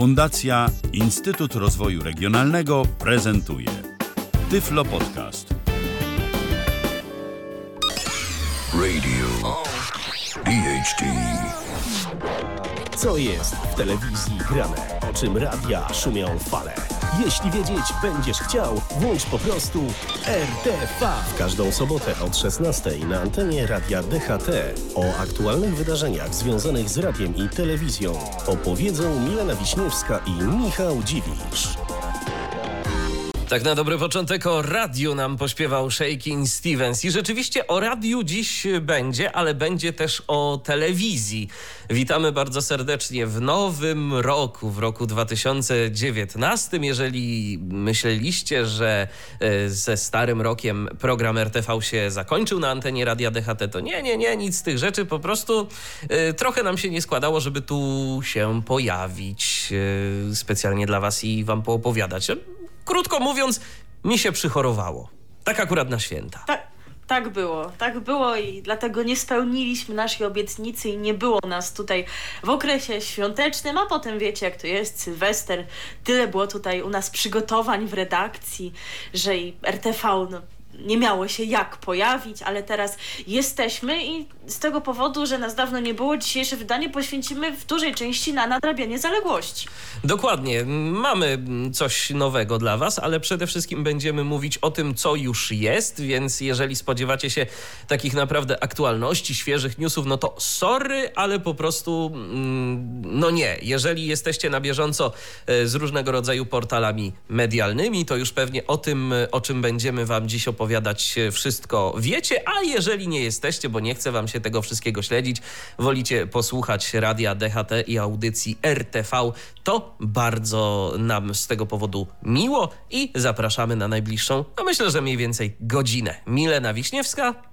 Fundacja Instytut Rozwoju Regionalnego prezentuje Tyflo Podcast. Radio DHT Co jest w telewizji grane? O czym radia szumią fale? Jeśli wiedzieć będziesz chciał, włącz po prostu RTV. W każdą sobotę od 16 na antenie Radia DHT o aktualnych wydarzeniach związanych z radiem i telewizją opowiedzą Milena Wiśniewska i Michał Dziwisz. Tak na dobry początek o radiu nam pośpiewał Shaking Stevens. I rzeczywiście o radiu dziś będzie, ale będzie też o telewizji. Witamy bardzo serdecznie w nowym roku, w roku 2019. Jeżeli myśleliście, że e, ze starym rokiem program RTV się zakończył na antenie Radia DHT, to nie, nie, nie, nic z tych rzeczy. Po prostu e, trochę nam się nie składało, żeby tu się pojawić e, specjalnie dla Was i Wam poopowiadać. Krótko mówiąc, mi się przychorowało. Tak akurat na święta. Tak, tak było, tak było i dlatego nie spełniliśmy naszej obietnicy i nie było nas tutaj w okresie świątecznym, a potem wiecie jak to jest, Sylwester, tyle było tutaj u nas przygotowań w redakcji, że i RTV no, nie miało się jak pojawić, ale teraz jesteśmy i z tego powodu, że nas dawno nie było, dzisiejsze wydanie poświęcimy w dużej części na nadrabianie zaległości. Dokładnie. Mamy coś nowego dla Was, ale przede wszystkim będziemy mówić o tym, co już jest, więc jeżeli spodziewacie się takich naprawdę aktualności, świeżych newsów, no to sorry, ale po prostu mm, no nie. Jeżeli jesteście na bieżąco e, z różnego rodzaju portalami medialnymi, to już pewnie o tym, o czym będziemy Wam dziś opowiadać, e, wszystko wiecie, a jeżeli nie jesteście, bo nie chcę Wam się tego wszystkiego śledzić, wolicie posłuchać radia DHT i audycji RTV, to bardzo nam z tego powodu miło i zapraszamy na najbliższą, no myślę, że mniej więcej godzinę. Milena Wiśniewska,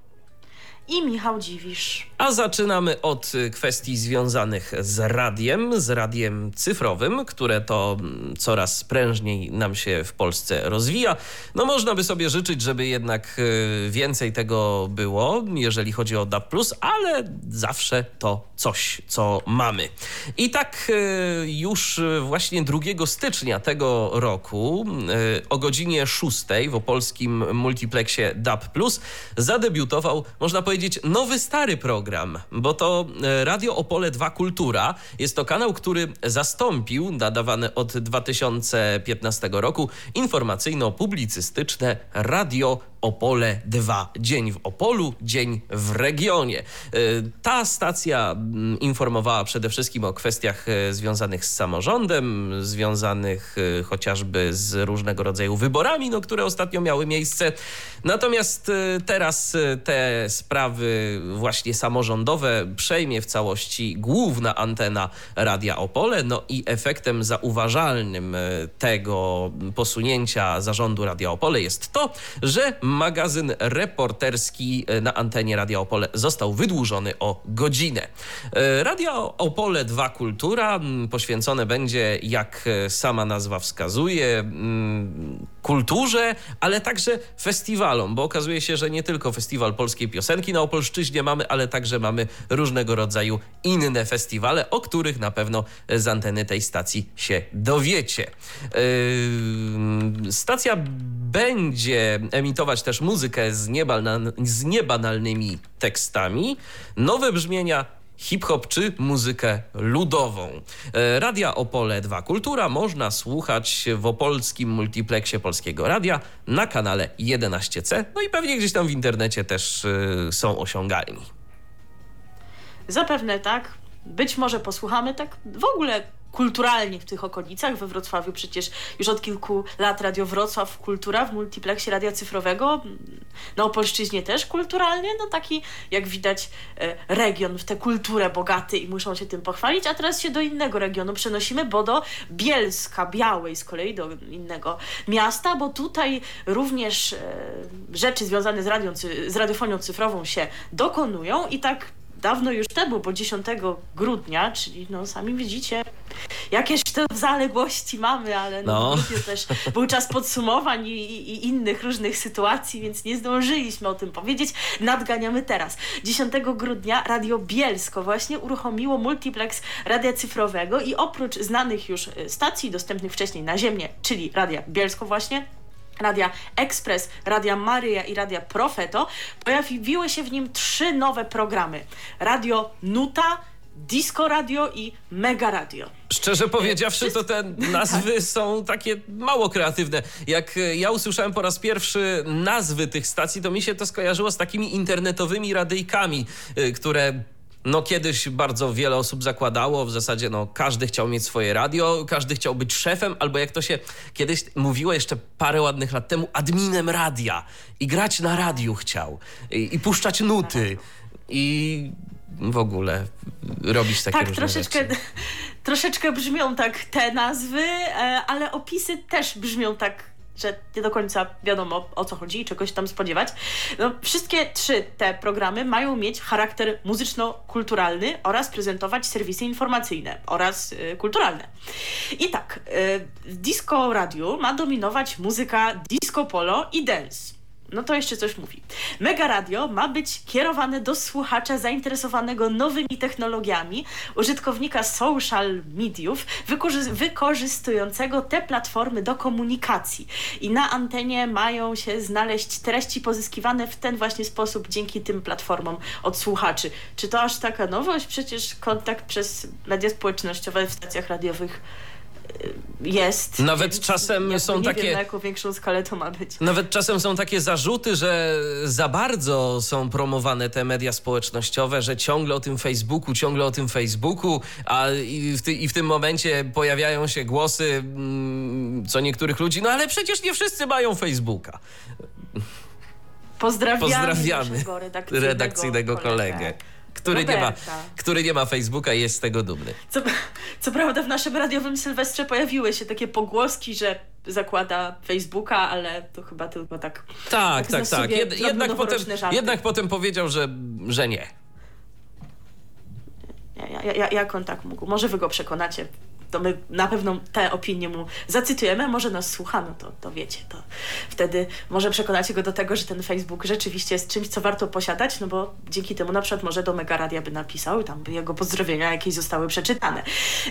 i Michał Dziwisz. A zaczynamy od y, kwestii związanych z radiem, z radiem cyfrowym, które to mm, coraz prężniej nam się w Polsce rozwija. No można by sobie życzyć, żeby jednak y, więcej tego było, jeżeli chodzi o DAB+, ale zawsze to coś, co mamy. I tak y, już właśnie 2 stycznia tego roku o godzinie 6 w opolskim multiplexie DAB+, zadebiutował, można powiedzieć, powiedzieć, nowy stary program, bo to e, Radio Opole 2 Kultura. Jest to kanał, który zastąpił nadawane od 2015 roku informacyjno-publicystyczne Radio Opole 2. Dzień w Opolu, dzień w regionie. E, ta stacja mm, informowała przede wszystkim o kwestiach e, związanych z samorządem, związanych chociażby z różnego rodzaju wyborami, no, które ostatnio miały miejsce. Natomiast teraz te sprawy właśnie samorządowe przejmie w całości główna antena Radia Opole. No i efektem zauważalnym e, tego posunięcia zarządu Radia Opole jest to, że magazyn reporterski e, na antenie Radia Opole został wydłużony o godzinę. E, Radio Opole 2 Kultura poświęcone będzie, jak sama nazwa wskazuje, kulturze, ale także festiwalom, bo okazuje się, że nie tylko festiwal polskiej piosenki na Opolszczyźnie mamy, ale także mamy różnego rodzaju inne festiwale, o których na pewno z anteny tej stacji się dowiecie. Stacja będzie emitować też muzykę z, z niebanalnymi tekstami, nowe brzmienia hip-hop czy muzykę ludową. E, Radia Opole 2 Kultura można słuchać w opolskim multiplexie Polskiego Radia na kanale 11C. No i pewnie gdzieś tam w internecie też e, są osiągalni. Zapewne tak. Być może posłuchamy tak w ogóle kulturalnie w tych okolicach. We Wrocławiu przecież już od kilku lat Radio Wrocław Kultura w multiplexie radia cyfrowego. Na Opolszczyźnie też kulturalnie. No taki, jak widać, e, region w tę kulturę bogaty i muszą się tym pochwalić. A teraz się do innego regionu przenosimy, bo do Bielska Białej z kolei, do innego miasta, bo tutaj również e, rzeczy związane z, radią, z radiofonią cyfrową się dokonują i tak dawno już temu, bo 10 grudnia, czyli no sami widzicie, jakież te zaległości mamy, ale no, No. też był czas podsumowań i, i, i innych różnych sytuacji, więc nie zdążyliśmy o tym powiedzieć. Nadganiamy teraz. 10 grudnia Radio Bielsko właśnie uruchomiło multiplex radia cyfrowego i oprócz znanych już y, stacji dostępnych wcześniej na ziemię, czyli Radia Bielsko właśnie, Radia Express, Radia Maryja i Radia Profeto, pojawiły się w nim trzy nowe programy. Radio Nuta, Disco Radio i Mega Radio. Szczerze powiedziawszy, to te nazwy są takie mało kreatywne. Jak e, ja usłyszałem po raz pierwszy nazwy tych stacji, to mi się to skojarzyło z takimi internetowymi radyjkami, y, które no kiedyś bardzo wiele osób zakładało, w zasadzie no każdy chciał mieć swoje radio, każdy chciał być szefem, albo jak to się kiedyś mówiło jeszcze parę ładnych lat temu, adminem radia. I grać na radiu chciał. I, i puszczać nuty. I w ogóle robić takie tak, troszeczkę, rzeczy. troszeczkę brzmią tak te nazwy, e, ale opisy też brzmią tak, że nie do końca wiadomo o co chodzi i czegoś tam spodziewać. No, wszystkie trzy te programy mają mieć charakter muzyczno-kulturalny oraz prezentować serwisy informacyjne oraz e, kulturalne. I tak, e, w Disco Radio ma dominować muzyka disco polo i dance. No to jeszcze coś mówi. Mega Radio ma być kierowane do słuchacza zainteresowanego nowymi technologiami, użytkownika social mediów, wykorzy- wykorzystującego te platformy do komunikacji. I na antenie mają się znaleźć treści pozyskiwane w ten właśnie sposób dzięki tym platformom od słuchaczy. Czy to aż taka nowość? Przecież kontakt przez media społecznościowe w stacjach radiowych jest. Nawet więc czasem jakby są nie takie- Wiem, na jaką większą skalę to ma być. Nawet czasem są takie zarzuty, że za bardzo są promowane te media społecznościowe, że ciągle o tym Facebooku, ciągle o tym Facebooku, a i w, ty, i w tym momencie pojawiają się głosy mm, co niektórych ludzi, no ale przecież nie wszyscy mają Facebooka. Pozdrawiamy, Pozdrawiamy redakcyjnego, redakcyjnego kolegę, który nie, ma, który nie ma Facebooka i jest z tego dumny. Co, co prawda w naszym radiowym Sylwestrze pojawiły się takie pogłoski, że zakłada Facebooka, ale to chyba tylko tak. Tak, Tak tak, tak. Jed, jednak, potem, żarty. jednak potem powiedział, że, że nie. Ja, ja, jak on tak mógł? Może wy go przekonacie. To my na pewno te opinie mu zacytujemy, może nas słucha, no to, to wiecie, to wtedy może przekonacie go do tego, że ten Facebook rzeczywiście jest czymś, co warto posiadać, no bo dzięki temu na przykład może do Mega Radia by napisał i tam by jego pozdrowienia jakieś zostały przeczytane.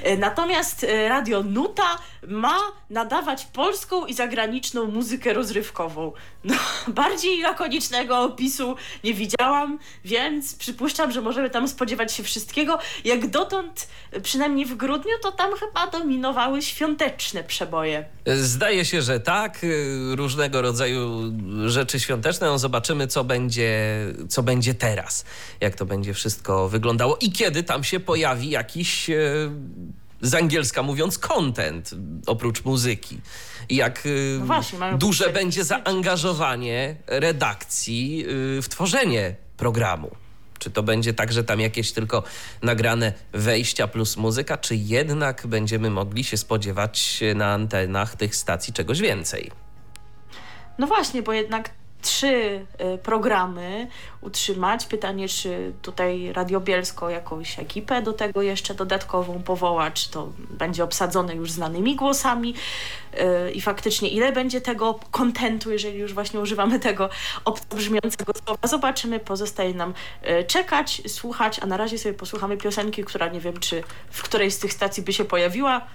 E, Natomiast e, Radio Nuta ma nadawać polską i zagraniczną muzykę rozrywkową. No, bardziej lakonicznego opisu nie widziałam, więc przypuszczam, że możemy tam spodziewać się wszystkiego. Jak dotąd, e, przynajmniej w grudniu, to tam chyba dominowały świąteczne przeboje. Zdaje się, że tak. Różnego rodzaju rzeczy świąteczne. No zobaczymy, co będzie, co będzie teraz. Jak to będzie wszystko wyglądało i kiedy tam się pojawi jakiś, e, z angielska mówiąc, content oprócz muzyki. Jak y, No właśnie, duże będzie zaangażowanie redakcji y, w tworzenie programu. Czy to będzie tak, że tam jakieś tylko nagrane wejścia plus muzyka, czy jednak będziemy mogli się spodziewać na antenach tych stacji czegoś więcej? No właśnie, bo jednak trzy y, programy utrzymać. Pytanie, czy tutaj Radio Bielsko jakąś ekipę do tego jeszcze dodatkową powoła, czy to będzie obsadzone już znanymi głosami y, i faktycznie ile będzie tego kontentu, jeżeli już właśnie używamy tego obco brzmiącego słowa. Zobaczymy, pozostaje nam y, czekać, słuchać, a na razie sobie posłuchamy piosenki, która nie wiem, czy w której z tych stacji by się pojawiła.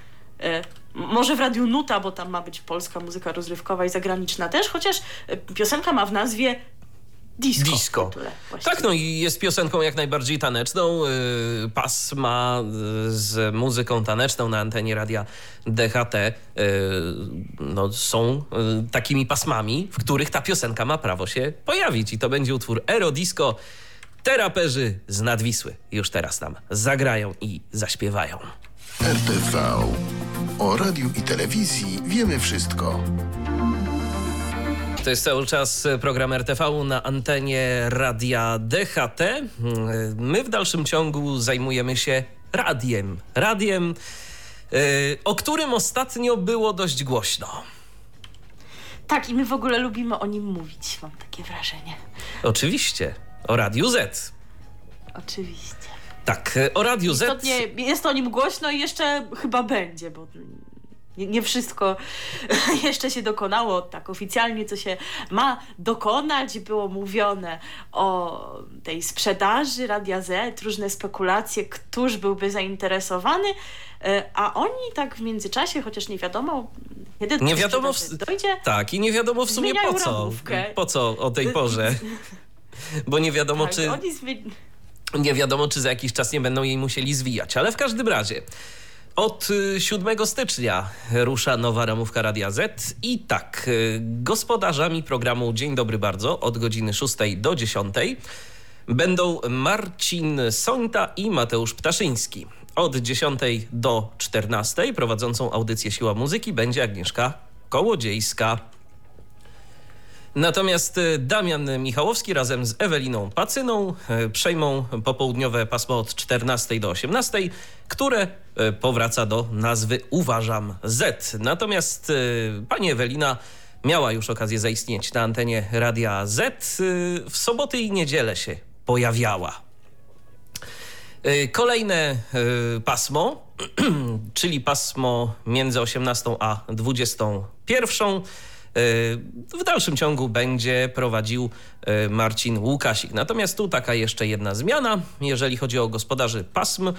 E, Może w Radiu Nuta, bo tam ma być polska muzyka rozrywkowa i zagraniczna też, chociaż e, piosenka ma w nazwie Disco. Disco. tytule. Tak, no i jest piosenką jak najbardziej taneczną. Yy, Pasma yy, z muzyką taneczną na antenie radia DHT no, są takimi pasmami, w których ta piosenka ma prawo się pojawić. I to będzie utwór Aerodisco. Te raperzy z Nadwisły już teraz nam zagrają i zaśpiewają. RTV. O radiu i telewizji wiemy wszystko. To jest cały czas program RTV na antenie radia DHT. My w dalszym ciągu zajmujemy się radiem. Radiem, yy, o którym ostatnio było dość głośno. Tak, i my w ogóle lubimy o nim mówić, mam takie wrażenie. Oczywiście, o Radiu Z. Oczywiście. Tak, o Radiu Z. Istotnie jest o nim głośno i jeszcze chyba będzie, bo nie, wszystko jeszcze się dokonało tak oficjalnie, co się ma dokonać. Było mówione o tej sprzedaży Radia Z, różne spekulacje, któż byłby zainteresowany, e, a oni tak w międzyczasie, chociaż nie wiadomo, kiedy nie wiadomo w... dojdzie. Tak, i nie wiadomo w sumie po co. Ramówkę. Po co o tej porze. Bo nie wiadomo, tak, czy. Oni. Nie wiadomo, czy za jakiś czas nie będą jej musieli zwijać, ale w każdym razie. Od 7 stycznia rusza nowa ramówka Radia Z i tak, gospodarzami programu Dzień Dobry Bardzo od godziny 6 do 10 będą Marcin Sońta i Mateusz Ptaszyński. Od 10 do 14 prowadzącą audycję Siła Muzyki będzie Agnieszka Kołodziejska. Natomiast Damian Michałowski razem z Eweliną Pacyną przejmą popołudniowe pasmo od 14 do 18, które powraca do nazwy Uważam Z. Natomiast pani Ewelina miała już okazję zaistnieć na antenie Radia Z. W soboty i niedzielę się pojawiała. Kolejne pasmo, czyli pasmo między 18 a 21 w dalszym ciągu będzie prowadził Marcin Łukasik. Natomiast tu taka jeszcze jedna zmiana, jeżeli chodzi o gospodarzy pasm,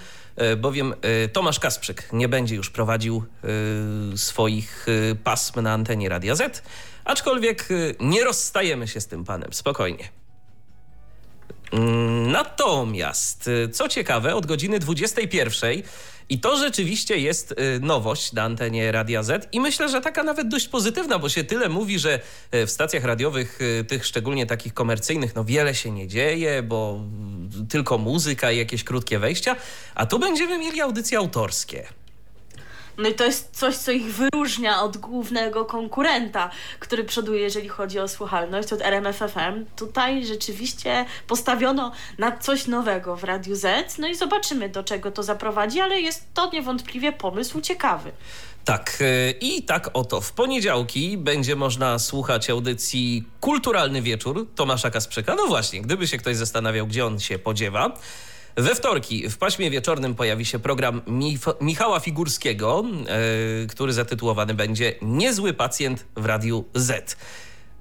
bowiem Tomasz Kasprzyk nie będzie już prowadził swoich pasm na antenie Radia Z, aczkolwiek nie rozstajemy się z tym panem, spokojnie. Natomiast, co ciekawe, od godziny 21 i to rzeczywiście jest nowość na antenie Radia Z i myślę, że taka nawet dość pozytywna, bo się tyle mówi, że w stacjach radiowych, tych szczególnie takich komercyjnych, no wiele się nie dzieje, bo tylko muzyka i jakieś krótkie wejścia, a tu będziemy mieli audycje autorskie. No i to jest coś, co ich wyróżnia od głównego konkurenta, który przoduje, jeżeli chodzi o słuchalność, od RMFFM. Tutaj rzeczywiście postawiono na coś nowego w Radiu Z, no i zobaczymy, do czego to zaprowadzi, ale jest to niewątpliwie pomysł ciekawy. Tak, i tak oto w poniedziałki będzie można słuchać audycji Kulturalny Wieczór Tomasza Kasprzyka. No właśnie, gdyby się ktoś zastanawiał, gdzie on się podziewa. We wtorki w paśmie wieczornym pojawi się program Michała Figurskiego, yy, który zatytułowany będzie Niezły pacjent w Radiu Z.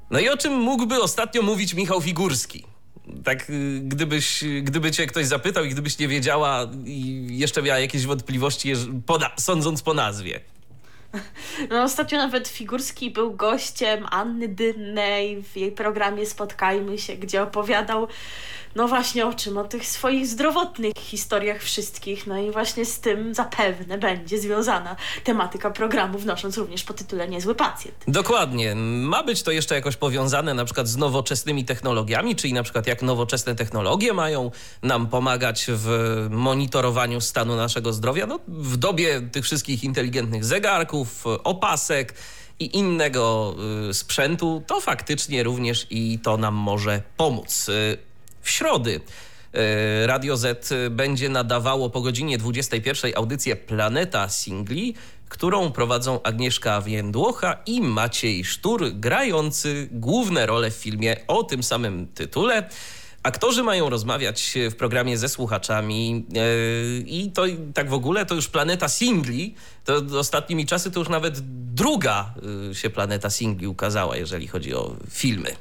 No i o czym mógłby ostatnio mówić Michał Figurski? Tak, yy, gdybyś, gdyby cię ktoś zapytał i gdybyś nie wiedziała i jeszcze miała jakieś wątpliwości, sądząc po nazwie. No, ostatnio nawet Figurski był gościem Anny Dynnej w jej programie Spotkajmy się, gdzie opowiadał no właśnie o czym? O tych swoich zdrowotnych historiach wszystkich. No i właśnie z tym zapewne będzie związana tematyka programu, wnosząc również po tytule Niezły Pacjent. Dokładnie. Ma być to jeszcze jakoś powiązane na przykład z nowoczesnymi technologiami, czyli na przykład jak nowoczesne technologie mają nam pomagać w monitorowaniu stanu naszego zdrowia. No, w dobie tych wszystkich inteligentnych zegarków, opasek i innego y, sprzętu, to faktycznie również i to nam może pomóc. Y, w środy Radio Z będzie nadawało po godzinie 21 audycję Planeta Singli, którą prowadzą Agnieszka Więdłocha i Maciej Sztur, grający główne role w filmie o tym samym tytule. Aktorzy mają rozmawiać w programie ze słuchaczami yy, i to tak w ogóle to już Planeta Singli, to ostatnimi czasy to już nawet druga yy, się Planeta Singli ukazała, jeżeli chodzi o filmy.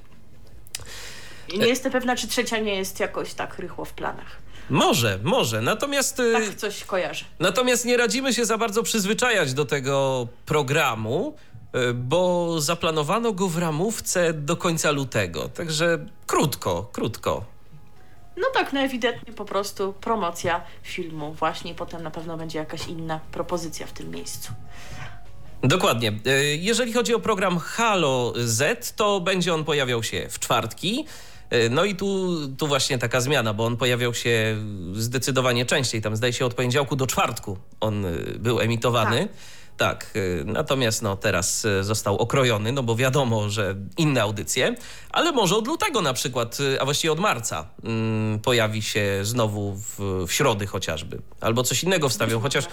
Nie jestem pewna, czy trzecia nie jest jakoś tak rychło w planach. Może, może. Natomiast. Tak coś kojarzę. Natomiast nie radzimy się za bardzo przyzwyczajać do tego programu, bo zaplanowano go w ramówce do końca lutego. Także krótko, krótko. No tak, no ewidentnie po prostu promocja filmu. Właśnie potem na pewno będzie jakaś inna propozycja w tym miejscu. Dokładnie. Jeżeli chodzi o program Halo Z, to będzie on pojawiał się w czwartki. No i tu, tu właśnie taka zmiana, bo on pojawiał się zdecydowanie częściej. Tam zdaje się od poniedziałku do czwartku on był emitowany. Tak. Tak. Natomiast no, teraz został okrojony, no bo wiadomo, że inne audycje, ale może od lutego na przykład, a właściwie od marca mm, pojawi się znowu w, w środy chociażby. Albo coś innego wstawią, chociaż...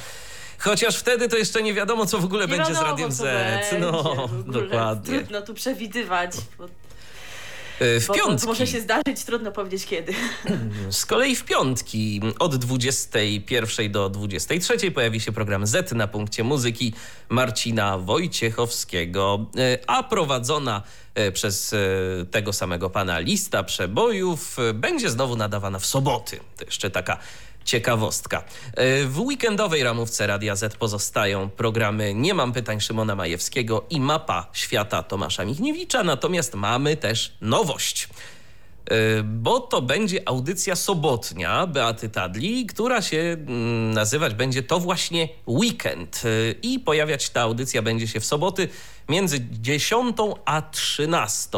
Chociaż wtedy to jeszcze nie wiadomo, co w ogóle nie będzie wiadomo, z Radiem Z. No, dokładnie. Trudno tu przewidywać. Bo... E, w Bo, piątki. To może się zdarzyć, trudno powiedzieć kiedy. Z kolei w piątki od 21 do 23 pojawi się program Z na punkcie muzyki Marcina Wojciechowskiego, e, a prowadzona e, przez tego samego pana lista przebojów będzie znowu nadawana w soboty. To jeszcze taka ciekawostka. W weekendowej ramówce Radia Z pozostają programy Nie mam pytań Szymona Majewskiego i Mapa Świata Tomasza Michniewicza, natomiast mamy też nowość. Y, bo to będzie audycja sobotnia Beaty Tadli, która się mm, nazywać będzie To właśnie Weekend. Y, I pojawiać ta audycja będzie się w soboty między 10 a 13.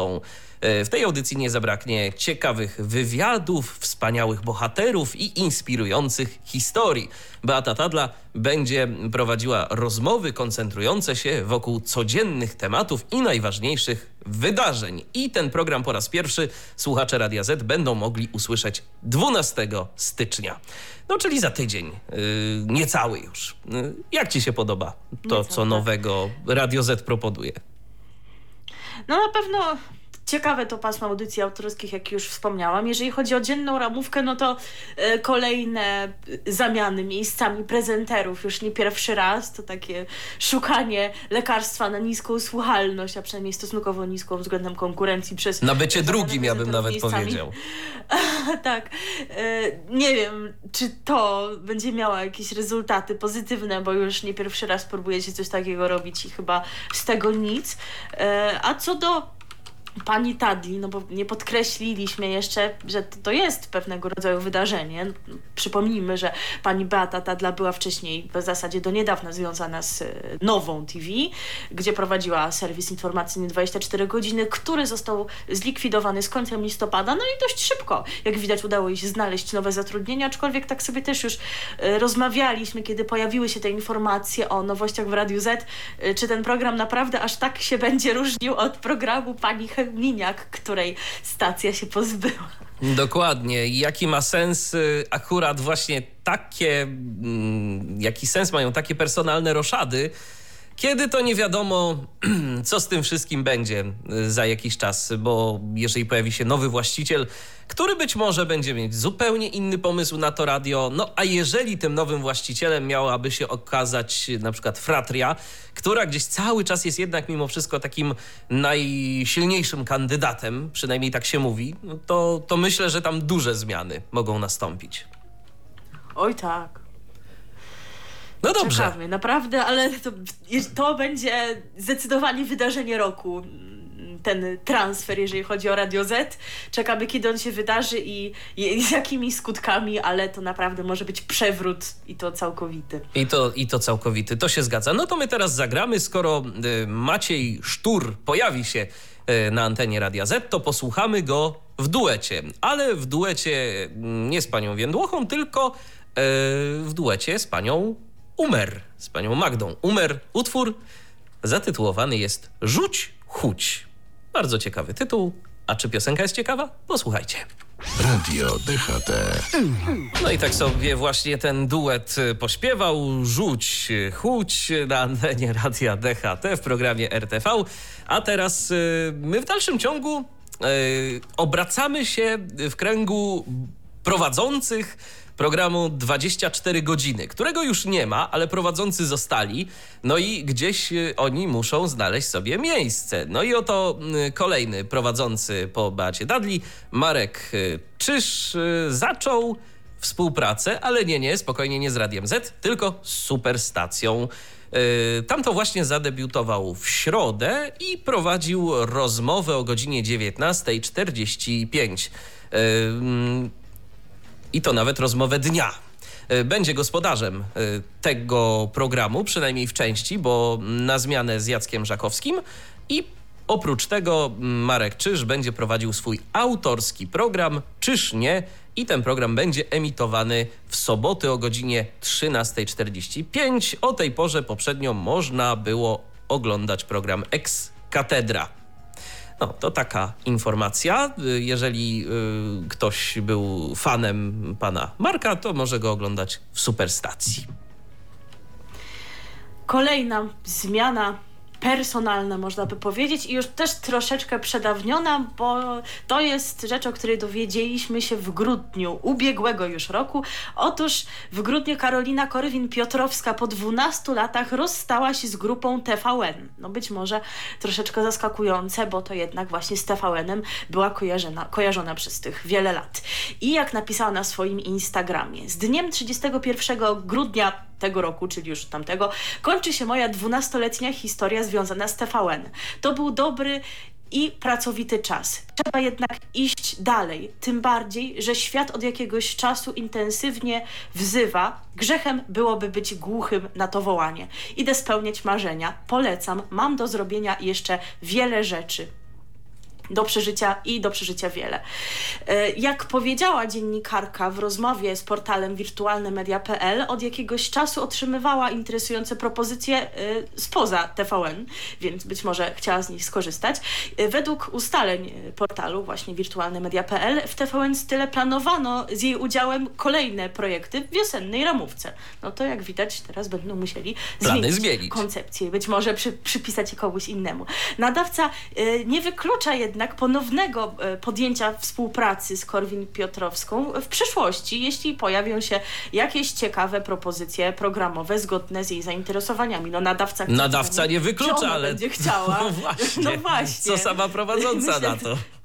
W tej audycji nie zabraknie ciekawych wywiadów, wspaniałych bohaterów i inspirujących historii. Beata Tadla będzie prowadziła rozmowy koncentrujące się wokół codziennych tematów i najważniejszych wydarzeń. I ten program po raz pierwszy słuchacze Radia Z będą mogli usłyszeć 12 stycznia. No czyli za tydzień, yy, niecały już. Yy, jak ci się podoba to, Niecały, co tak. nowego Radio Z proponuje? No na pewno ciekawe to pasmo audycji autorskich, jak już wspomniałam. Jeżeli chodzi o dzienną ramówkę, no to e, kolejne zamiany miejscami prezenterów już nie pierwszy raz. To takie szukanie lekarstwa na niską słuchalność, a przynajmniej stosunkowo niską względem konkurencji przez. Na bycie drugim, ja bym nawet miejscami. powiedział. tak. E, nie wiem, czy to będzie miało jakieś rezultaty pozytywne, bo już nie pierwszy raz próbujecie coś takiego robić i chyba z tego nic. E, a co do pani Tadli, no bo nie podkreśliliśmy jeszcze, że to jest pewnego rodzaju wydarzenie. Przypomnijmy, że pani Beata Tadla była wcześniej w zasadzie do niedawna związana z e, Nową TV, gdzie prowadziła serwis informacyjny 24 godziny, który został zlikwidowany z końcem listopada, no i dość szybko, jak widać udało jej się znaleźć nowe zatrudnienie, aczkolwiek tak sobie też już e, rozmawialiśmy, kiedy pojawiły się te informacje o nowościach w Radiu Z, e, czy ten program naprawdę aż tak się będzie różnił od programu pani Miniak, której stacja się pozbyła. Dokładnie. Jaki ma sens y, akurat właśnie takie, mm, jaki sens mają takie personalne roszady, kiedy to nie wiadomo, co z tym wszystkim będzie y, za jakiś czas, bo jeżeli pojawi się nowy właściciel, który być może będzie mieć zupełnie inny pomysł na to radio, no a jeżeli tym nowym właścicielem miałaby się okazać na przykład Fratria, która gdzieś cały czas jest jednak mimo wszystko takim najsilniejszym kandydatem, przynajmniej tak się mówi, no to, to myślę, że tam duże zmiany mogą nastąpić. Oj tak. No dobrze. Czekamy, naprawdę, ale to, to będzie zdecydowanie wydarzenie roku ten transfer, jeżeli chodzi o Radio Z. Czekamy, kiedy on się wydarzy i, i, z jakimi skutkami, ale to naprawdę może być przewrót i to całkowity. I to, I to całkowity, to się zgadza. No to my teraz zagramy, skoro y, Maciej Sztur pojawi się y, na antenie Radia Z, to posłuchamy go w duecie. Ale w duecie mm, nie z panią Więdłochą, tylko y, w duecie z panią Umer, z panią Magdą. Umer, utwór zatytułowany jest Rzuć, chuć. Bardzo ciekawy tytuł. A czy piosenka jest ciekawa? Posłuchajcie. Radio DHT. No i tak sobie właśnie ten duet pośpiewał. Rzuć, chuć na antenie Radia DHT w programie RTV. A teraz y, my w dalszym ciągu y, obracamy się w kręgu prowadzących programu 24 godziny, którego już nie ma, ale prowadzący zostali. No i gdzieś y, oni muszą znaleźć sobie miejsce. No i oto y, kolejny prowadzący po Beacie Dudley, Marek y, Czyż, zaczął współpracę, ale nie, nie, spokojnie nie z Radiem Z, tylko z Superstacją. Tam to właśnie zadebiutował w środę i prowadził rozmowę o godzinie 19.45 i to nawet rozmowę dnia. E, będzie gospodarzem e, tego programu, przynajmniej w części, bo na zmianę z Jackiem Żakowskim i oprócz tego Marek Czyż będzie prowadził swój autorski program Czyż nie i ten program będzie emitowany w soboty o godzinie 13.45. O tej porze poprzednio można było oglądać program Ex Katedra. No, to taka informacja. Jeżeli y, ktoś był fanem pana Marka, to może go oglądać w superstacji. Kolejna zmiana personalna, można by powiedzieć, i już też troszeczkę przedawniona, bo to jest rzecz, o której dowiedzieliśmy się w grudniu ubiegłego już roku. Otóż w grudniu Karolina Korwin-Piotrowska po 12 latach rozstała się z grupą TVN. No być może troszeczkę zaskakujące, bo to jednak właśnie z TVN-em była kojarzona, kojarzona przez tych wiele lat. I jak napisała na swoim Instagramie, z dniem 31 grudnia tego roku, czyli już tamtego, kończy się moja 12-letnia historia związana z TVN. To był dobry i pracowity czas. Trzeba jednak iść dalej, tym bardziej, że świat od jakiegoś czasu intensywnie wzywa. Grzechem byłoby być głuchym na to wołanie. Idę spełniać marzenia, polecam, mam do zrobienia jeszcze wiele rzeczy do przeżycia i do przeżycia wiele. E, jak powiedziała dziennikarka w rozmowie z portalem wirtualnemedia.pl, od jakiegoś czasu otrzymywała interesujące propozycje e, spoza TVN, więc być może chciała z nich skorzystać. E, według ustaleń portalu właśnie wirtualnemedia.pl w TVN Style planowano z jej udziałem kolejne projekty w wiosennej ramówce. No to jak widać teraz będą musieli zmienić, zmienić. koncepcję, być może przy, przypisać je komuś innemu. Nadawca nie wyklucza jednak jednak ponownego e, podjęcia współpracy z Korwin-Piotrowską w przyszłości, jeśli pojawią się jakieś ciekawe propozycje programowe zgodne z jej zainteresowaniami. No nadawca... Nadawca nie wyklucza, ale... będzie chciała. No właśnie. No właśnie. Co sama prowadząca Myślę, na to?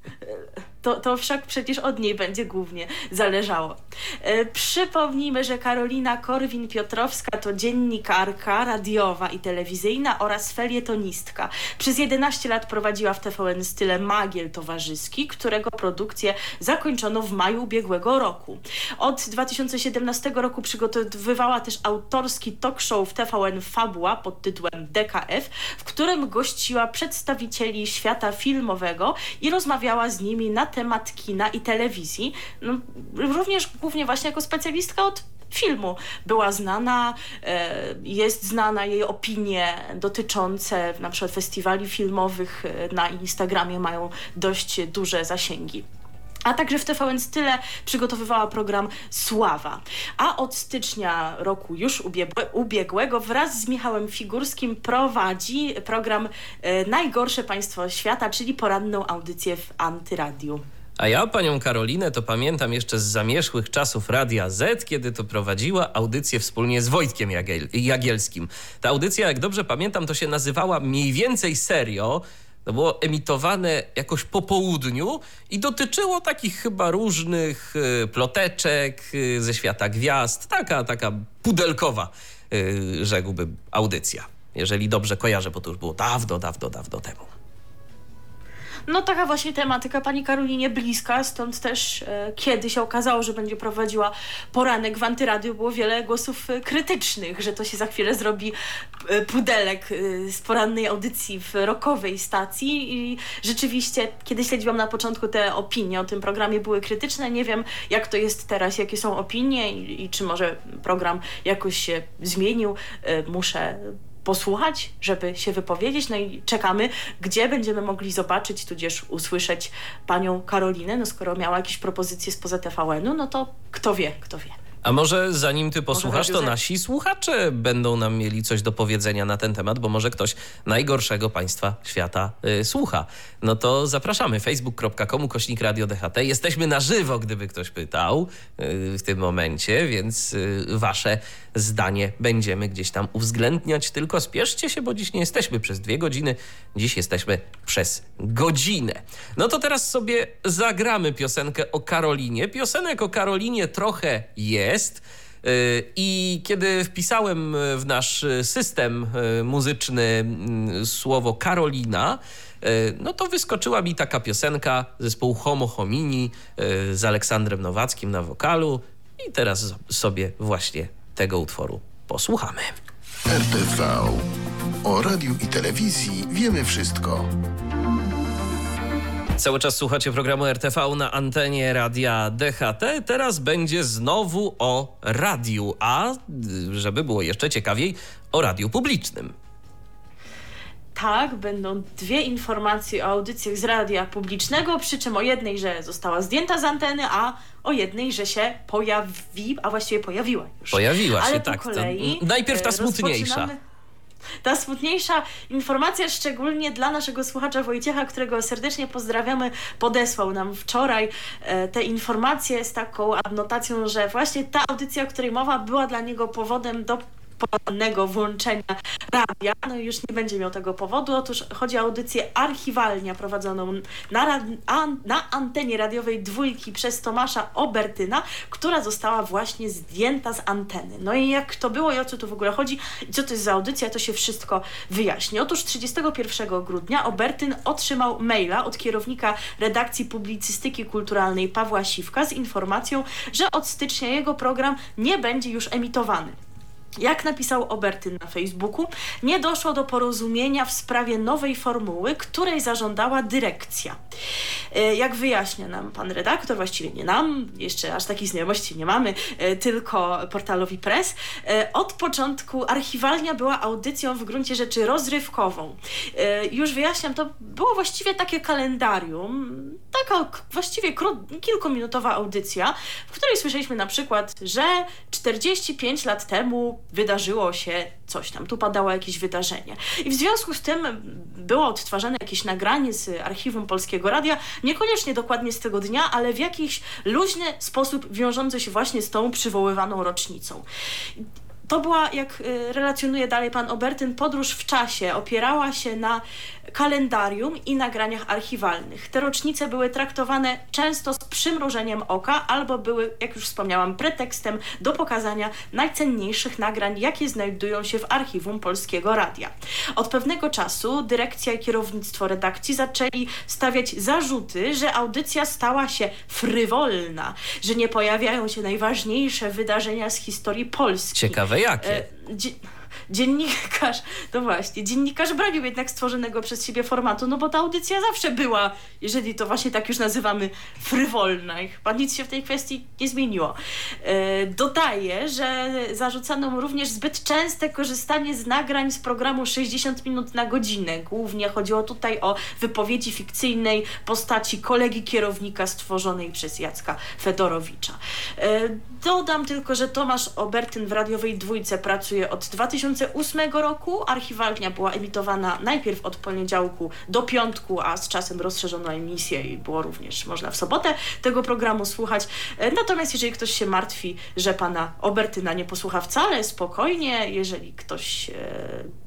to, to wszak przecież od niej będzie głównie zależało. E, przypomnijmy, że Karolina Korwin-Piotrowska to dziennikarka radiowa i telewizyjna oraz felietonistka. Przez 11 lat prowadziła w TVN style Magiel Towarzyski, którego produkcję zakończono w maju ubiegłego roku. Od 2017 roku przygotowywała też autorski talk show w TVN Fabuła pod tytułem DKF, w którym gościła przedstawicieli świata filmowego i rozmawiała z nimi na temat kina i telewizji, no, również głównie właśnie jako specjalistka od filmu była znana, e, jest znana jej opinie dotyczące na przykład festiwali filmowych e, na Instagramie mają dość duże zasięgi. A także w TVN Style przygotowywała program Sława. A od stycznia roku już ubiegłego wraz z Michałem Figurskim prowadzi program e, Najgorsze Państwo Świata, czyli poranną audycję w Antyradiu. A ja panią Karolinę to pamiętam jeszcze z zamierzchłych czasów Radia Z, kiedy to prowadziła audycję wspólnie z Wojtkiem Jagiel Jagielskim. Ta audycja, jak dobrze pamiętam, to się nazywała mniej więcej serio. To było emitowane jakoś po południu i dotyczyło takich chyba różnych y, ploteczek y, ze świata gwiazd. Taka, taka pudelkowa, y, rzekłbym, audycja. Jeżeli dobrze kojarzę, bo to już było dawno, dawno, dawno temu. No taka właśnie tematyka pani Karolinie bliska, stąd też e, kiedy się okazało, że będzie prowadziła poranek w Antyradiu, było wiele głosów e, krytycznych, że to się za chwilę zrobi e, pudelek z porannej audycji w rokowej stacji. I rzeczywiście, kiedy śledziłam na początku te opinie o tym programie były krytyczne, nie wiem jak to jest teraz, jakie są opinie i, i czy może program jakoś się zmienił, muszę posłuchać, żeby się wypowiedzieć. No i czekamy, gdzie będziemy mogli zobaczyć, tudzież usłyszeć panią Karolinę. No skoro miała jakieś propozycje spoza TVN-u, no to kto wie, kto wie. A może zanim ty posłuchasz, to nasi słuchacze będą nam mieli coś do powiedzenia na ten temat, bo może ktoś najgorszego państwa świata y, słucha. No to zapraszamy facebook.com kośnik radio DHT. Jesteśmy na żywo, gdyby ktoś pytał y, w tym momencie, więc y, wasze zdanie będziemy gdzieś tam uwzględniać. Tylko spieszcie się, bo dziś nie jesteśmy przez dwie godziny, dziś jesteśmy przez godzinę. No to teraz sobie zagramy piosenkę o Karolinie. Piosenek o Karolinie trochę jest. Y, I kiedy wpisałem w nasz system y, muzyczny mm, słowo Karolina, y, no to wyskoczyła mi taka piosenka zespołu Homo Homini z Aleksandrem Nowackim na wokalu. I teraz sobie właśnie tego utworu posłuchamy. RTV. O radiu i telewizji wiemy wszystko. Cały czas słuchacie programu RTV na antenie radia DHT. Teraz będzie znowu o radiu, a żeby było jeszcze ciekawiej, o radiu publicznym. Tak, będą dwie informacje o audycjach z radia publicznego, przy czym o jednej, że została zdjęta z anteny, a o jednej, że się pojawi, a właściwie pojawiła już. Pojawiła Ale się, tak. Kolei to najpierw ta e, smutniejsza. Rozpoczynamy... ta smutniejsza informacja, szczególnie dla naszego słuchacza Wojciecha, którego serdecznie pozdrawiamy, podesłał nam wczoraj e, te informacje z taką adnotacją, że właśnie ta audycja, o której mowa, była dla niego powodem do ponownego włączenia radia. No już nie będzie miał tego powodu. Otóż chodzi o audycję archiwalnia prowadzoną na, an, na antenie radiowej dwójki przez Tomasza Obertyna, która została właśnie zdjęta z anteny. No i jak to było i o co tu w ogóle chodzi co to jest za audycja, to się wszystko wyjaśni. Otóż 31 grudnia Obertyn otrzymał maila od kierownika redakcji publicystyki kulturalnej Pawła Siwka z informacją, że od stycznia jego program nie będzie już emitowany. Jak napisał Obertyn na Facebooku, nie doszło do porozumienia w sprawie nowej formuły, której zażądała dyrekcja. E, jak wyjaśnia nam pan redaktor, właściwie nie nam, jeszcze aż takiej znajomości nie mamy, e, tylko portalowi Press, e, od początku archiwalnia była audycją w gruncie rzeczy rozrywkową. Już wyjaśniam, to było właściwie takie kalendarium, taka właściwie kilkuminutowa audycja, w której słyszeliśmy na przykład, że 45 lat temu wydarzyło się coś tam, tu padało jakieś wydarzenie. I w związku z tym było odtwarzane jakieś nagranie z archiwum Polskiego Radia, niekoniecznie dokładnie z tego dnia, ale w jakiś luźny sposób wiążący się właśnie z tą przywoływaną rocznicą. To była, jak y, relacjonuje dalej pan Obertyn, podróż w czasie. Opierała się na kalendarium i nagraniach archiwalnych. Te rocznice były traktowane często z przymrużeniem oka albo były, jak już wspomniałam, pretekstem do pokazania najcenniejszych nagrań, jakie znajdują się w archiwum Polskiego Radia. Od pewnego czasu dyrekcja i kierownictwo redakcji zaczęli stawiać zarzuty, że audycja stała się frywolna, że nie pojawiają się najważniejsze wydarzenia z historii Polski. Ciekawe jakie. E, dziennikarz, to właśnie, dziennikarz bronił jednak stworzonego przez siebie formatu, no bo ta audycja zawsze była, jeżeli to właśnie tak już nazywamy, frywolna i chyba nic się w tej kwestii nie zmieniło. E, dodaję, że zarzucano mu również zbyt częste korzystanie z nagrań z programu 60 minut na godzinę. Głównie chodziło tutaj o wypowiedzi fikcyjnej postaci kolegi kierownika stworzonej przez Jacka Fedorowicza. E, dodam tylko, że Tomasz Obertyn w radiowej dwójce pracuje od 2000 2008 roku. Archiwalnia była emitowana najpierw od poniedziałku do piątku, a z czasem rozszerzono emisję i było również można w sobotę tego programu słuchać. E, natomiast jeżeli ktoś się martwi, że pana Obertyna nie posłucha wcale, spokojnie, jeżeli ktoś e,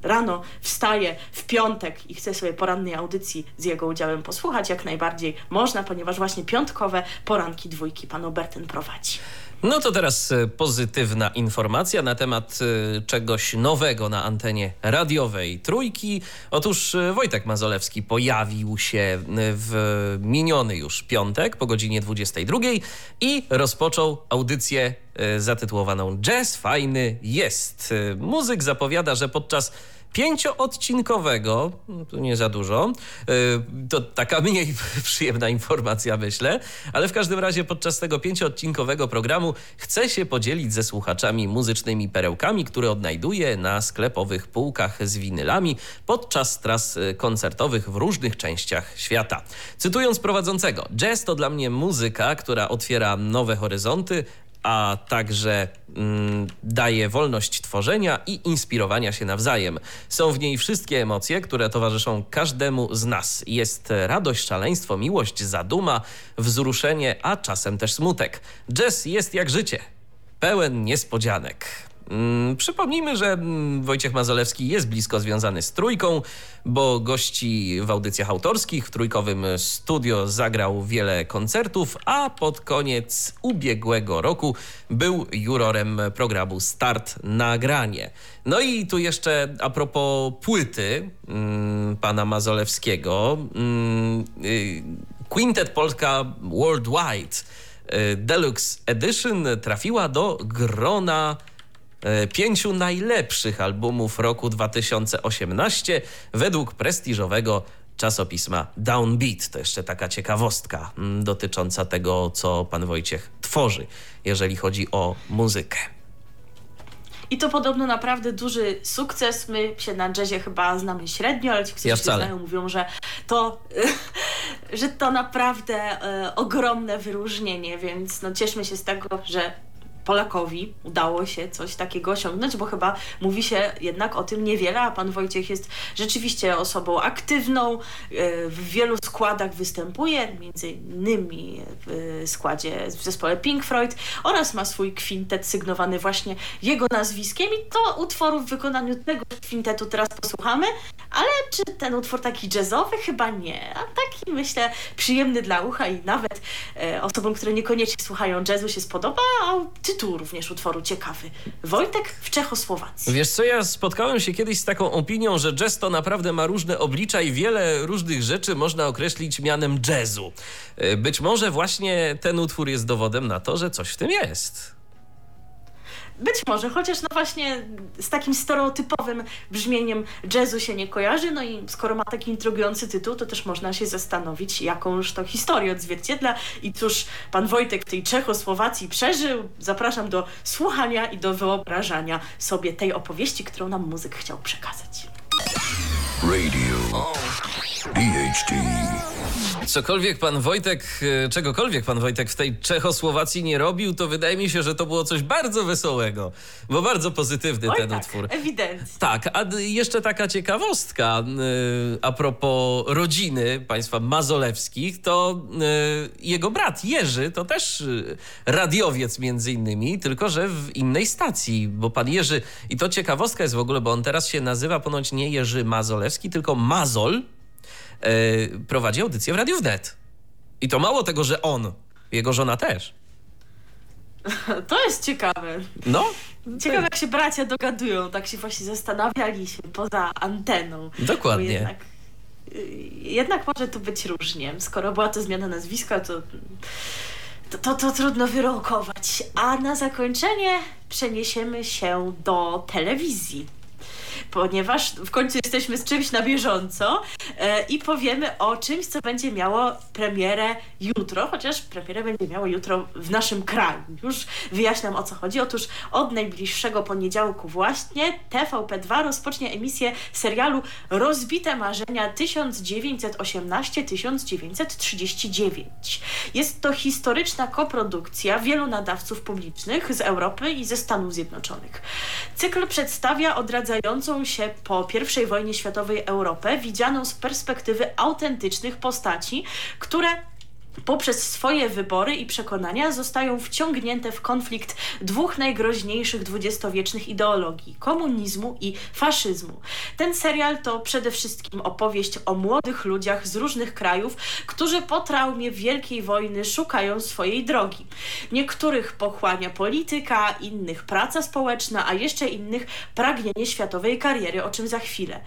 rano wstaje w piątek i chce sobie porannej audycji z jego udziałem posłuchać, jak najbardziej można, ponieważ właśnie piątkowe poranki dwójki pan Obertyn prowadzi. No to teraz e, pozytywna informacja na temat e, czegoś nowego na antenie radiowej Trójki. Otóż e, Wojtek Mazolewski pojawił się w miniony już piątek po godzinie 22 i rozpoczął audycję zatytułowaną Jazz Fajny jest. Muzyk zapowiada, że podczas pięcioodcinkowego, no to nie za dużo, y, to taka mniej przyjemna informacja myślę, ale w każdym razie podczas tego pięcioodcinkowego programu chcę się podzielić ze słuchaczami muzycznymi perełkami, które odnajduję na sklepowych półkach z winylami podczas tras y, koncertowych w różnych częściach świata. Cytując prowadzącego, jazz to dla mnie muzyka, która otwiera nowe horyzonty, a także mm, daje wolność tworzenia i inspirowania się nawzajem. Są w niej wszystkie emocje, które towarzyszą każdemu z nas. Jest radość, szaleństwo, miłość, zaduma, wzruszenie, a czasem też smutek. Jazz jest jak życie, pełen niespodzianek. Mm, przypomnijmy, że mm, Wojciech Mazolewski jest blisko związany z trójką, bo gości w audycjach autorskich w trójkowym studio zagrał wiele koncertów, a pod koniec ubiegłego roku był jurorem programu Start Nagranie. No i tu jeszcze a propos płyty mm, pana Mazolewskiego, y, Quintet Polska Worldwide y, Deluxe Edition trafiła do grona pięciu najlepszych albumów roku 2018 według prestiżowego czasopisma Downbeat. To jeszcze taka ciekawostka mm, dotycząca tego, co pan Wojciech tworzy, jeżeli chodzi o muzykę. I to podobno naprawdę duży sukces. My się na jazzie chyba znamy średnio, ale ci, którzy ja się znają, mówią, że to, że to naprawdę e, ogromne wyróżnienie, więc no cieszmy się z tego, że Polakowi udało się coś takiego osiągnąć, bo chyba mówi się jednak o tym niewiele, a pan Wojciech jest rzeczywiście osobą aktywną, e, w wielu składach występuje, między innymi w składzie w zespole Pink Floyd oraz ma swój kwintet sygnowany właśnie jego nazwiskiem i to utworu w wykonaniu tego kwintetu teraz posłuchamy, ale czy ten utwór taki jazzowy? Chyba nie, a taki myślę przyjemny dla ucha i nawet e, osobom, które niekoniecznie słuchają jazzu się spodoba, a tytuł również utworu ciekawy. Wojtek w Czechosłowacji. Wiesz co, ja spotkałem się kiedyś z taką opinią, że jazz to naprawdę ma różne oblicza i wiele różnych rzeczy można określić mianem jazzu. E, być może właśnie ten utwór jest dowodem na to, że coś w tym jest. Być może, chociaż no właśnie z takim stereotypowym brzmieniem jazzu się nie kojarzy, no i skoro ma taki intrygujący tytuł, to też można się zastanowić, jakąż to historię odzwierciedla i cóż pan Wojtek w tej Czechosłowacji przeżył. Zapraszam do słuchania i do wyobrażania sobie tej opowieści, którą nam muzyk chciał przekazać. Radio DHT cokolwiek pan Wojtek, e, czegokolwiek pan Wojtek w tej Czechosłowacji nie robił, to wydaje mi się, że to było coś bardzo wesołego, bo bardzo pozytywny Oj, ten tak, utwór. Ewidentnie. Tak, a jeszcze taka ciekawostka e, a propos rodziny państwa Mazolewskich, to e, jego brat Jerzy to też radiowiec między innymi, tylko że w innej stacji, bo pan Jerzy, i to ciekawostka jest w ogóle, bo on teraz się nazywa ponoć nie Jerzy Mazolewski, tylko Mazol, prowadzi audycję w Radiu Wnet. I to mało tego, że on, jego żona też. To jest ciekawe. No. Ciekawe, jak się bracia dogadują. Tak się właśnie zastanawialiśmy poza anteną. Dokładnie. Jednak, y, jednak może tu być różnie. Skoro była to zmiana nazwiska, to, to, to, to trudno wyrokować. A na zakończenie przeniesiemy się do telewizji ponieważ w końcu jesteśmy z czymś na bieżąco e, i powiemy o czymś, co będzie miało premierę jutro, chociaż premierę będzie miało jutro w naszym kraju. Już wyjaśniam o co chodzi. Otóż od najbliższego poniedziałku właśnie TVP2 rozpocznie emisję serialu Rozbite Marzenia 1918-1939. Jest to historyczna koprodukcja wielu nadawców publicznych z Europy i ze Stanów Zjednoczonych. Cykl przedstawia odradzającą się po I wojnie światowej Europę, widzianą z perspektywy autentycznych postaci, które poprzez swoje wybory i przekonania zostają wciągnięte w konflikt dwóch najgroźniejszych dwudziestowiecznych ideologii komunizmu i faszyzmu. Ten serial to przede wszystkim opowieść o młodych ludziach z różnych krajów, którzy po traumie Wielkiej Wojny szukają swojej drogi. Niektórych pochłania polityka, innych praca społeczna, a jeszcze innych pragnienie światowej kariery, o czym za chwilę.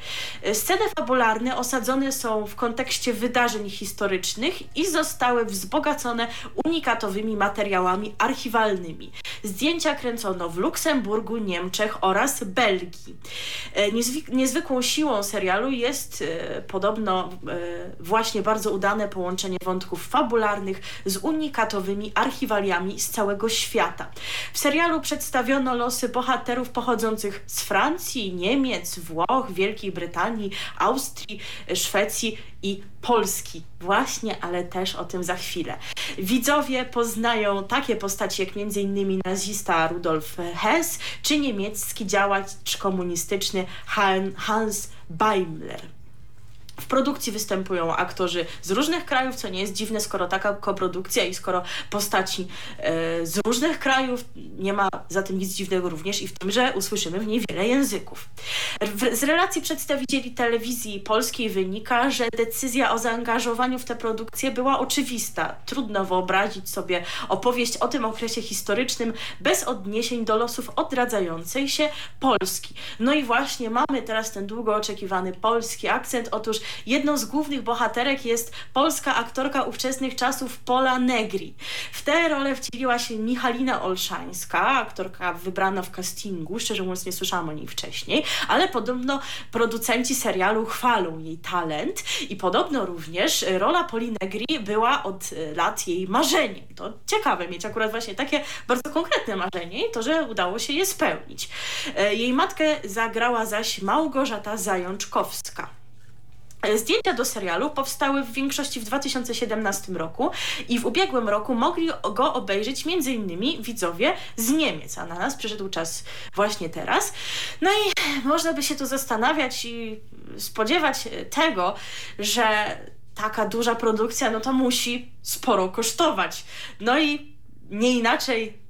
Sceny fabularne osadzone są w kontekście wydarzeń historycznych i zostały zostały wzbogacone unikatowymi materiałami archiwalnymi. Zdjęcia kręcono w Luksemburgu, Niemczech oraz Belgii. E, niezwykłą siłą serialu jest e, podobno e, właśnie bardzo udane połączenie wątków fabularnych z unikatowymi archiwaliami z całego świata. W serialu przedstawiono losy bohaterów pochodzących z Francji, Niemiec, Włoch, Wielkiej Brytanii, Austrii, Szwecji i Polski. Właśnie, ale też o tym za chwilę. Widzowie poznają takie postaci jak m.in. nazista Rudolf Hess czy niemiecki działacz komunistyczny Hans Beimler. W produkcji występują aktorzy z różnych krajów, co nie jest dziwne, skoro taka koprodukcja i skoro postaci e, z różnych krajów, nie ma za tym nic dziwnego również i w tym, że usłyszymy w niej wiele języków. z relacji przedstawicieli telewizji polskiej wynika, że decyzja o zaangażowaniu w tę produkcję była oczywista. Trudno wyobrazić sobie opowieść o tym okresie historycznym bez odniesień do losów odradzającej się Polski. No i właśnie mamy teraz ten długo oczekiwany polski akcent. Otóż Jedną z głównych bohaterek jest polska aktorka ówczesnych czasów Pola Negri. W tę rolę wcieliła się Michalina Olszańska, aktorka wybrana w castingu. Szczerze mówiąc nie słyszałam o niej wcześniej, ale podobno producenci serialu chwalą jej talent i podobno również rola Poli Negri była od lat jej marzeniem. To ciekawe mieć akurat właśnie takie bardzo konkretne marzenie i to, że udało się je spełnić. E, jej matkę zagrała zaś Małgorzata Zajączkowska. E, zdjęcia do serialu powstały w większości w 2017 roku i w ubiegłym roku mogli go obejrzeć m.in. widzowie z Niemiec, a na nas przyszedł czas właśnie teraz. No i można by się tu zastanawiać i spodziewać tego, że taka duża produkcja, no to musi sporo kosztować. No i nie inaczej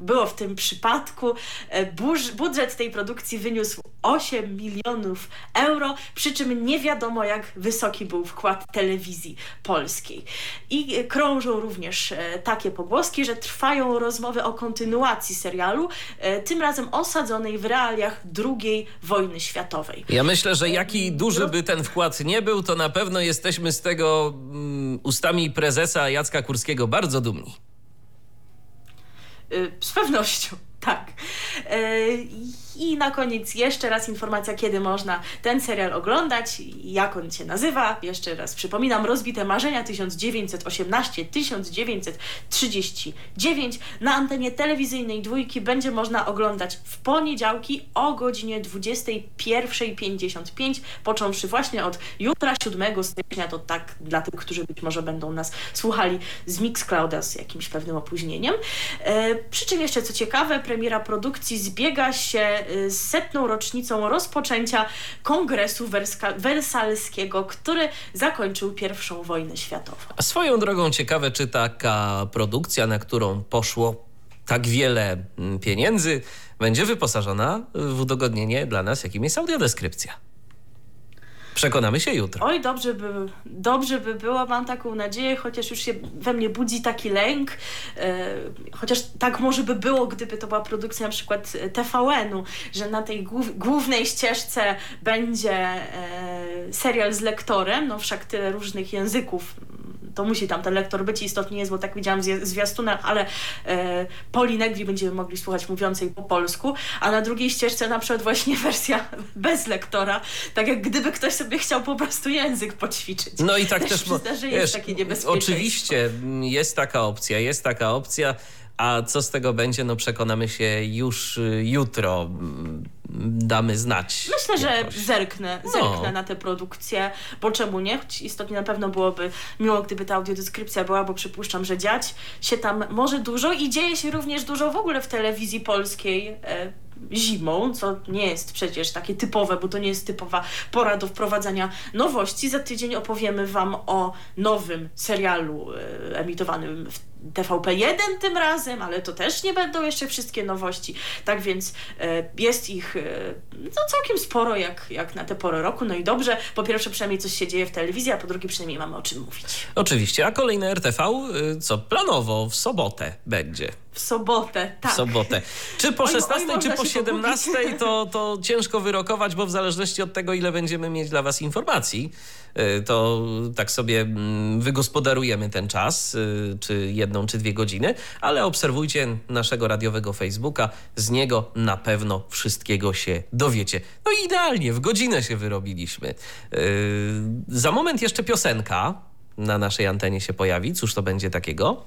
było w tym przypadku. E, budżet tej produkcji wyniósł 8 milionów euro, przy czym nie wiadomo jak wysoki był wkład telewizji polskiej. I krążą również e, takie pogłoski, że trwają rozmowy o kontynuacji serialu, e, tym razem osadzonej w realiach II wojny światowej. Ja myślę, że jaki duży by ten wkład nie był, to na pewno jesteśmy z tego um, ustami prezesa Jacka Kurskiego bardzo dumni. Y, z pewnością, tak. I na koniec jeszcze raz informacja, kiedy można ten serial oglądać, jak on się nazywa. Jeszcze raz przypominam, Rozbite Marzenia 1918-1939 na antenie telewizyjnej dwójki będzie można oglądać w poniedziałki o godzinie 21.55, począwszy właśnie od jutra 7 stycznia, to tak dla tych, którzy być może będą nas słuchali z Mixclouda z jakimś pewnym opóźnieniem. E, przy czym jeszcze co ciekawe, premiera produkcji zbiega się z setną rocznicą rozpoczęcia Kongresu Wersalskiego, który zakończył pierwszą wojnę światową. A swoją drogą ciekawe, czy taka produkcja, na którą poszło tak wiele mm, pieniędzy, będzie wyposażona w udogodnienie dla nas, jakim jest audiodeskrypcja. Przekonamy się jutro. Oj, dobrze by, dobrze by było, mam taką nadzieję, chociaż już się we mnie budzi taki lęk. E, chociaż tak może by było, gdyby to była produkcja na przykład TVN-u, że na tej głów, głównej ścieżce będzie e, serial z lektorem, no wszak tyle różnych języków to musi tam ten lektor być istotnie jest, bo tak widziałam w zwiastunach, ale e, Polinegri będziemy mogli słuchać mówiącej po polsku, a na drugiej ścieżce na przykład właśnie wersja bez lektora, tak jak gdyby ktoś sobie chciał po prostu język poćwiczyć. No i tak też, też przyzna, że jest wiesz, takie niebezpieczeństwo. Oczywiście jest taka opcja, jest taka opcja. A co z tego będzie, no przekonamy się już y, jutro. Damy znać. Myślę, jakoś. że zerknę, zerknę no. na tę produkcję, bo czemu nie? Choć istotnie na pewno byłoby miło, gdyby ta audiodeskrypcja była, bo przypuszczam, że dziać się tam może dużo i dzieje się również dużo w ogóle w telewizji polskiej. E, zimą, co nie jest przecież takie typowe, bo to nie jest typowa pora do wprowadzania nowości. Za tydzień opowiemy Wam o nowym serialu e, emitowanym w TVP1 tym razem, ale to też nie będą jeszcze wszystkie nowości. Tak więc e, jest ich e, no, całkiem sporo jak, jak na tę porę roku. No i dobrze, po pierwsze przynajmniej coś się dzieje w telewizji, a po drugie przynajmniej mamy o czym mówić. Oczywiście, a kolejne RTV, y, co planowo w sobotę będzie. W sobotę, tak. W sobotę. Czy po 16, oj, czy po 17, to, to ciężko wyrokować, bo w zależności od tego, ile będziemy mieć dla Was informacji, to tak sobie mm, wygospodarujemy ten czas, y, czy jedną, czy dwie godziny, ale obserwujcie naszego radiowego Facebooka, z niego na pewno wszystkiego się dowiecie. No i idealnie, w godzinę się wyrobiliśmy. Y, za moment jeszcze piosenka na naszej antenie się pojawi. Cóż to będzie takiego?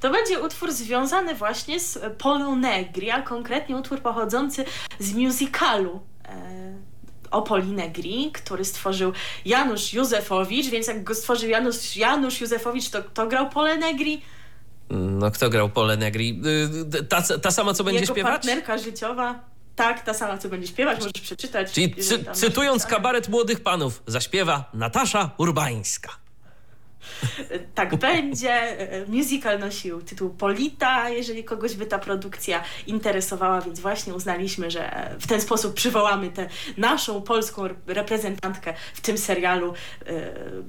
To będzie utwór związany właśnie z Polą Negri, a konkretnie utwór pochodzący z musicalu o Poli Negri, który stworzył Janusz Józefowicz, więc jak go stworzył Janusz, Janusz Józefowicz, to kto grał Polę Negri? No kto grał Polę Negri? Y, ta, ta sama, co będzie Jego śpiewać? partnerka życiowa. Tak, ta sama, co będzie śpiewać, możesz przeczytać. Czyli cy cytując kabaret młodych panów, zaśpiewa Natasza Urbańska. tak będzie. Musical nosił tytuł Polita, jeżeli kogoś by ta produkcja interesowała, więc właśnie uznaliśmy, że w ten sposób przywołamy tę naszą polską reprezentantkę w tym serialu, yy,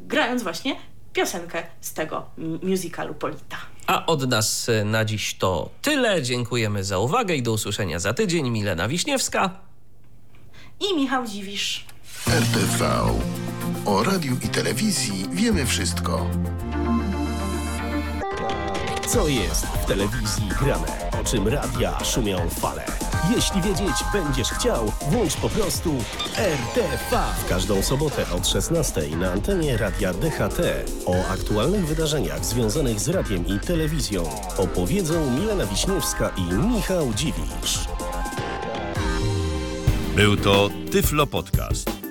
grając właśnie piosenkę z tego musicalu Polita. A od nas na dziś to tyle. Dziękujemy za uwagę i do usłyszenia za tydzień. Milena Wiśniewska i Michał Dziwisz. RTV. O radiu i telewizji wiemy wszystko. Co jest w telewizji grane? O czym radia szumią fale? Jeśli wiedzieć będziesz chciał, włącz po prostu RTV. W każdą sobotę od 16 na antenie Radia DHT o aktualnych wydarzeniach związanych z radiem i telewizją opowiedzą Milena Wiśniewska i Michał Dziwisz. Był to Tyflo Podcast.